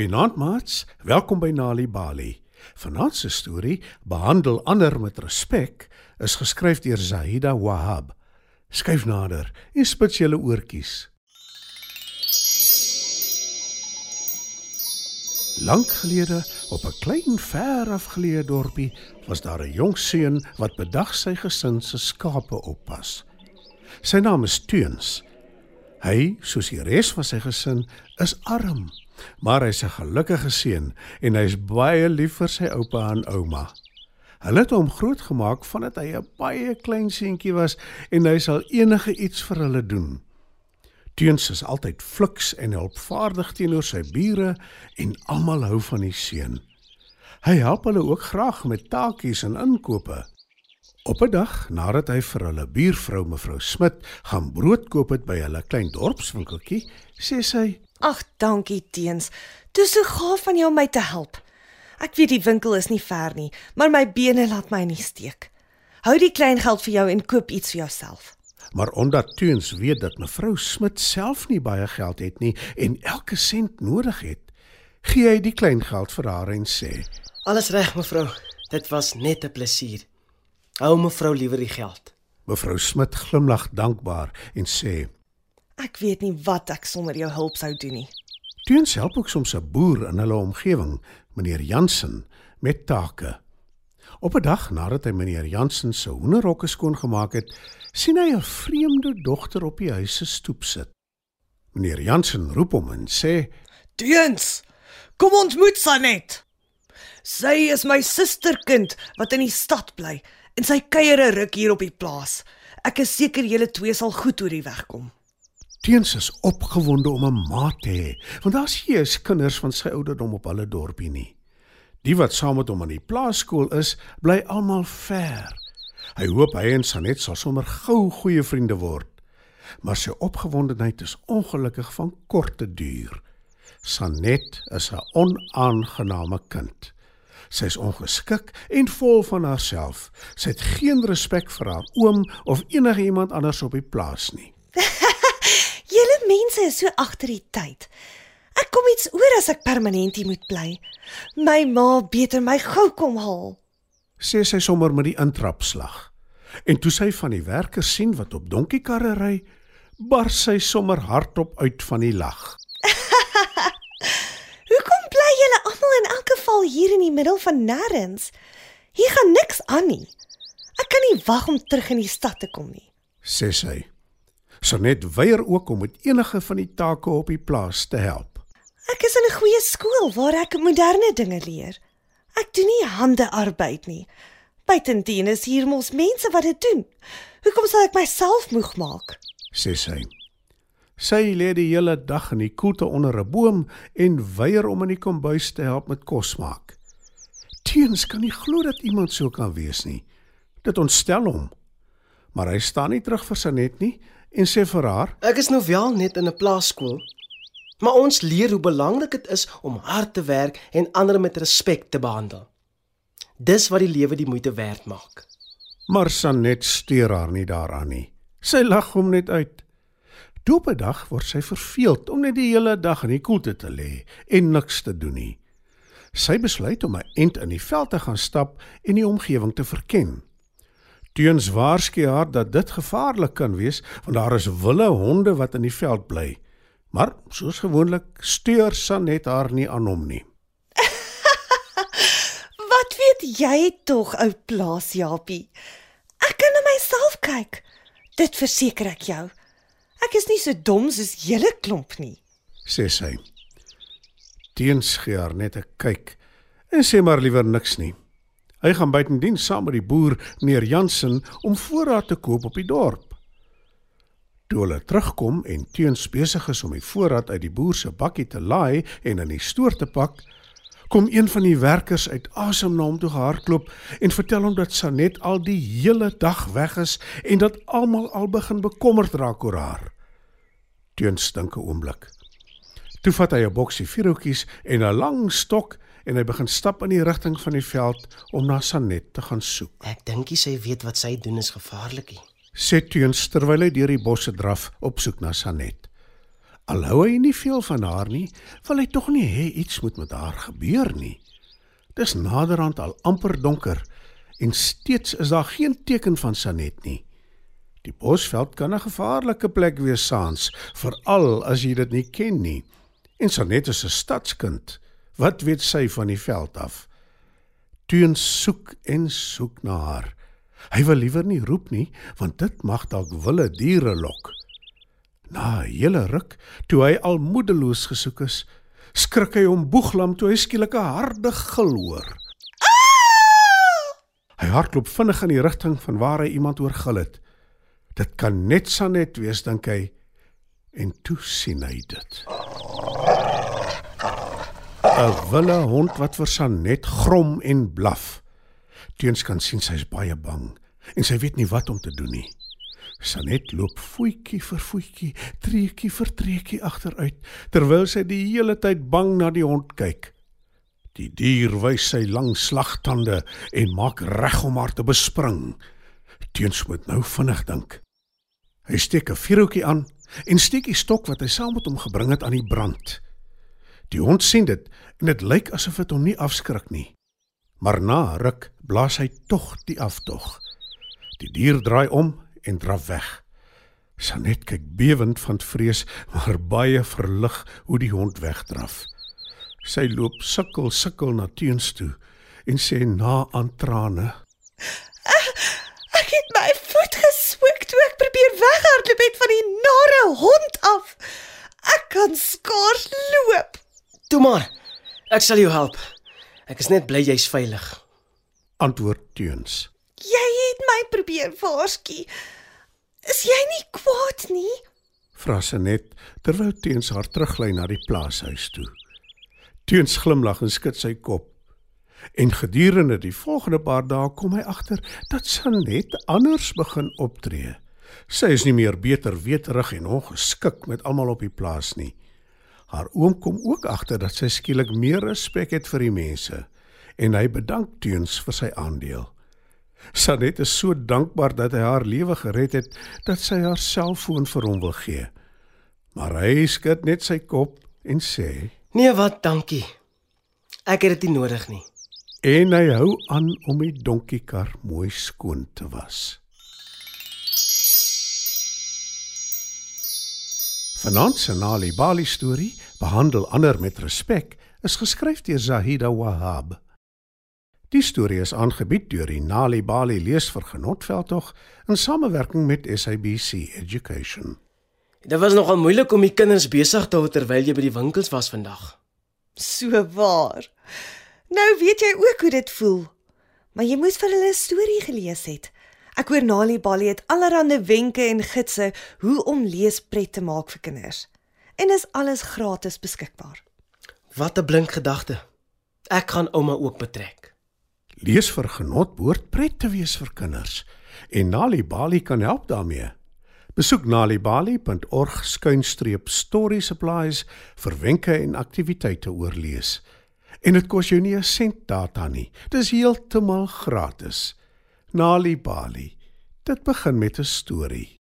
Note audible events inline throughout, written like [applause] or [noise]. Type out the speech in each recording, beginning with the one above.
Goeienaand maats, welkom by Nali Bali. Vanaand se storie, Behandel ander met respek, is geskryf deur Zahida Wahab. Skyf nader en spits julle oortjies. Lank gelede, op 'n klein ver afgeleë dorpie, was daar 'n jong seun wat bedag sy gesin se skape oppas. Sy naam is Teuns. Hy, soos die res van sy gesin, is arm maar hy's 'n gelukkige seun en hy's baie lief vir sy oupa en ouma. Hulle het hom grootgemaak vandat hy 'n baie klein seentjie was en hy sal enige iets vir hulle doen. Teuns is altyd fliks en helpvaardig teenoor sy bure en almal hou van die seun. Hy help hulle ook graag met taakies en inkope. Op 'n dag, nadat hy vir hulle buurvrou mevrou Smit gaan brood koop het by hulle klein dorpswinkeltjie, sê sy: Ag, dankie teens. Dit is so gaaf van jou om my te help. Ek weet die winkel is nie ver nie, maar my bene laat my nie steek. Hou die klein geld vir jou en koop iets vir jouself. Maar omdat Teens weet dat mevrou Smit self nie baie geld het nie en elke sent nodig het, gee hy die klein geld vir haar en sê: "Alles reg, mevrou. Dit was net 'n plesier. Hou mevrou liewer die geld." Mevrou Smit glimlag dankbaar en sê: Ek weet nie wat ek sonder jou hulp sou doen nie. Teens help ook soms 'n boer in hulle omgewing, meneer Jansen, met take. Op 'n dag nadat hy meneer Jansen se hoenderhokke skoongemaak het, sien hy 'n vreemde dogter op die huis se stoep sit. Meneer Jansen roep hom en sê: "Teens, kom ontmoet Sanet. Sy is my susterkind wat in die stad bly en sy kuier 'n ruk hier op die plaas. Ek is seker julle twee sal goed oor die weg kom." Teens is opgewonde om 'n maat te hê, want daar's hier kinders van sy ouderdom op hulle dorpie nie. Die wat saam met hom aan die plaaskool is, bly almal ver. Hy hoop hy en Sanet sal sommer gou goeie vriende word. Maar sy opgewondenheid is ongelukkig van korte duur. Sanet is 'n onaangename kind. Sy is ongeskik en vol van haarself. Sy het geen respek vir haar oom of enige iemand anders op die plaas nie. [laughs] mense is so agter die tyd. Ek kom iets oor as ek permanent hier moet bly. My ma beter my gou kom haal. Sê sy sommer met die intrapslag. En toe sy van die werkers sien wat op donkiekarre ry, bars sy sommer hardop uit van die lag. Hoekom bly julle almal geval hier in die middel van nêrens? Hier gaan niks aan nie. Ek kan nie wag om terug in die stad te kom nie. Sê sy. Sanet weier ook om met enige van die take op die plaas te help. Ek is in 'n goeie skool waar ek moderne dinge leer. Ek doen nie handearbeid nie. Buitendien is hier mos mense wat dit doen. Hoekom sal ek myself moeg maak? sê sy. Sy lê die hele dag in die koelte onder 'n boom en weier om in die kombuis te help met kos maak. Teens kan nie glo dat iemand so kan wees nie. Dit ontstel hom. Maar hy staan nie terug vir Sanet nie en sê vir haar: "Ek is nou wel net in 'n plaaskool, maar ons leer hoe belangrik dit is om hard te werk en ander met respek te behandel. Dis wat die lewe die moeite werd maak." Maar Sanet steur haar nie daaraan nie. Sy lag hom net uit. Toe op 'n dag word sy verveeld om net die hele dag in die koelte te lê en niks te doen nie. Sy besluit om 'n ent in die veld te gaan stap en die omgewing te verken. Teuns waarsku haar dat dit gevaarlik kan wees want daar is wilde honde wat in die veld bly. Maar soos gewoonlik steur Sanet haar nie aan hom nie. [laughs] wat weet jy tog ou plaas Japie? Ek kan na myself kyk. Dit verseker ek jou. Ek is nie so dom soos julle klomp nie, sê sy. Teuns gee haar net 'n kyk en sê maar liewer niks nie. Hy gaan buitendien saam met die boer meneer Jansen om voorraad te koop op die dorp. Toe hulle terugkom en teens besig is om die voorraad uit die boer se bakkie te laai en in die stoor te pak, kom een van die werkers uit asem na hom toe gehardloop en vertel hom dat Sanet al die hele dag weg is en dat almal al begin bekommerd raak oor haar. Teens dink 'n oomblik. Toe vat hy 'n boksie vuurhoutjies en 'n lang stok en hy begin stap in die rigting van die veld om na Sanet te gaan soek. Ek dink sy weet wat sy doen is gevaarlik. Sê teens terwyl hy deur die bosse draf op soek na Sanet. Al hou hy nie veel van haar nie, wil hy tog nie hê iets moet met haar gebeur nie. Dis naderhand al amper donker en steeds is daar geen teken van Sanet nie. Die bosveld kan 'n gevaarlike plek wees saans, veral as jy dit nie ken nie. En Sanet is 'n stadskind. Wat weet sy van die veld af? Teun soek en soek na haar. Hy wil liewer nie roep nie, want dit mag dalk wilde diere lok. Na 'n hele ruk, toe hy al moedeloos gesoek is, skrik hy om boeglam toe hy skielik 'n harde gil hoor. Hy hardloop vinnig in die rigting van waar hy iemand oorgil het. Dit kan net Sanet wees, dink hy, en toe sien hy dit. 'n Wille hond wat vir Sanet grom en blaf. Teens kan sien sy's baie bang en sy weet nie wat om te doen nie. Sanet loop voetjie vir voetjie, treukie vir treukie agteruit terwyl sy die hele tyd bang na die hond kyk. Die dier wys sy lang slagtande en maak reg om haar te bespring. Teens moet nou vinnig dink. Hy steek 'n vuurhoutjie aan en steek die stok wat hy saam met hom gebring het aan die brand. Die hond sien dit en dit lyk asof dit hom nie afskrik nie. Maar na ruk blaas hy tog die aftog. Die dier draai om en draf weg. Sanet kyk bewend van vrees, maar baie verlig hoe die hond wegdraf. Sy loop sukkel sukkel na teens toe en sê na aan trane: Ek het my voet geswik toe ek probeer weghardloop het van die nare hond af. Ek kan skaars loop. Toe maar. Ek sal jou help. Ek is net bly jy's veilig. Antwoord teens. My probeer waarsku. Is jy nie kwaad nie? Vra Sanet terwyl teens haar teruglei na die plaashuis toe. Teens glimlag en skud sy kop. En gedurende die volgende paar dae kom hy agter dat Sanet anders begin optree. Sy is nie meer beter weterig en ongeskik met almal op die plaas nie. Haar oom kom ook agter dat sy skielik meer respek het vir die mense en hy bedank teens vir sy aandeel. Sanet is so dankbaar dat hy haar lewe gered het dat sy haar selfoon vir hom wil gee. Maar hy skud net sy kop en sê: Nee, wat, dankie. Ek het dit nie nodig nie. En hy hou aan om die donkiekar mooi skoon te was. Vanaand se Nali Bali storie, behandel ander met respek, is geskryf deur Zahida Wahab. Die storie is aangebied deur die Nali Bali leesvergenotveld in samewerking met SABC Education. Dit was nogal moeilik om die kinders besig te hou terwyl jy by die winkels was vandag. So waar. Nou weet jy ook hoe dit voel. Maar jy moes vir hulle 'n storie gelees het. Ek hoor Nali Bali het allerlei wenke en gidse hoe om leespret te maak vir kinders. En is alles gratis beskikbaar. Wat 'n blink gedagte. Ek gaan ouma ook betrek. Lees vir genot behoort pret te wees vir kinders en Nali Bali kan help daarmee. Besoek nalibali.org/story supplies vir wenke en aktiwiteite oor lees. En dit kos jou nie 'n sent data nie. Dis heeltemal gratis. Nali Bali. Dit begin met 'n storie.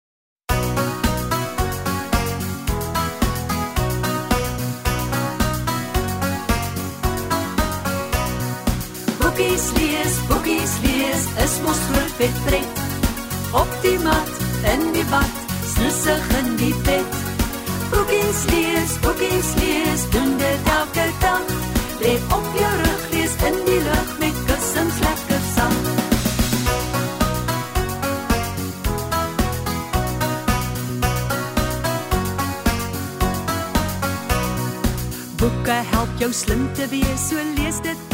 Boekies lees, boekies lees, is mos groot vet pret. Op die mat, in die bad, snusig in die bed. Boekies lees, boekies lees, doen dit elke dag. Lê op jou rug, lees in die lug met kussings lekker sag. Boeke help jou slim te wees, so lees dit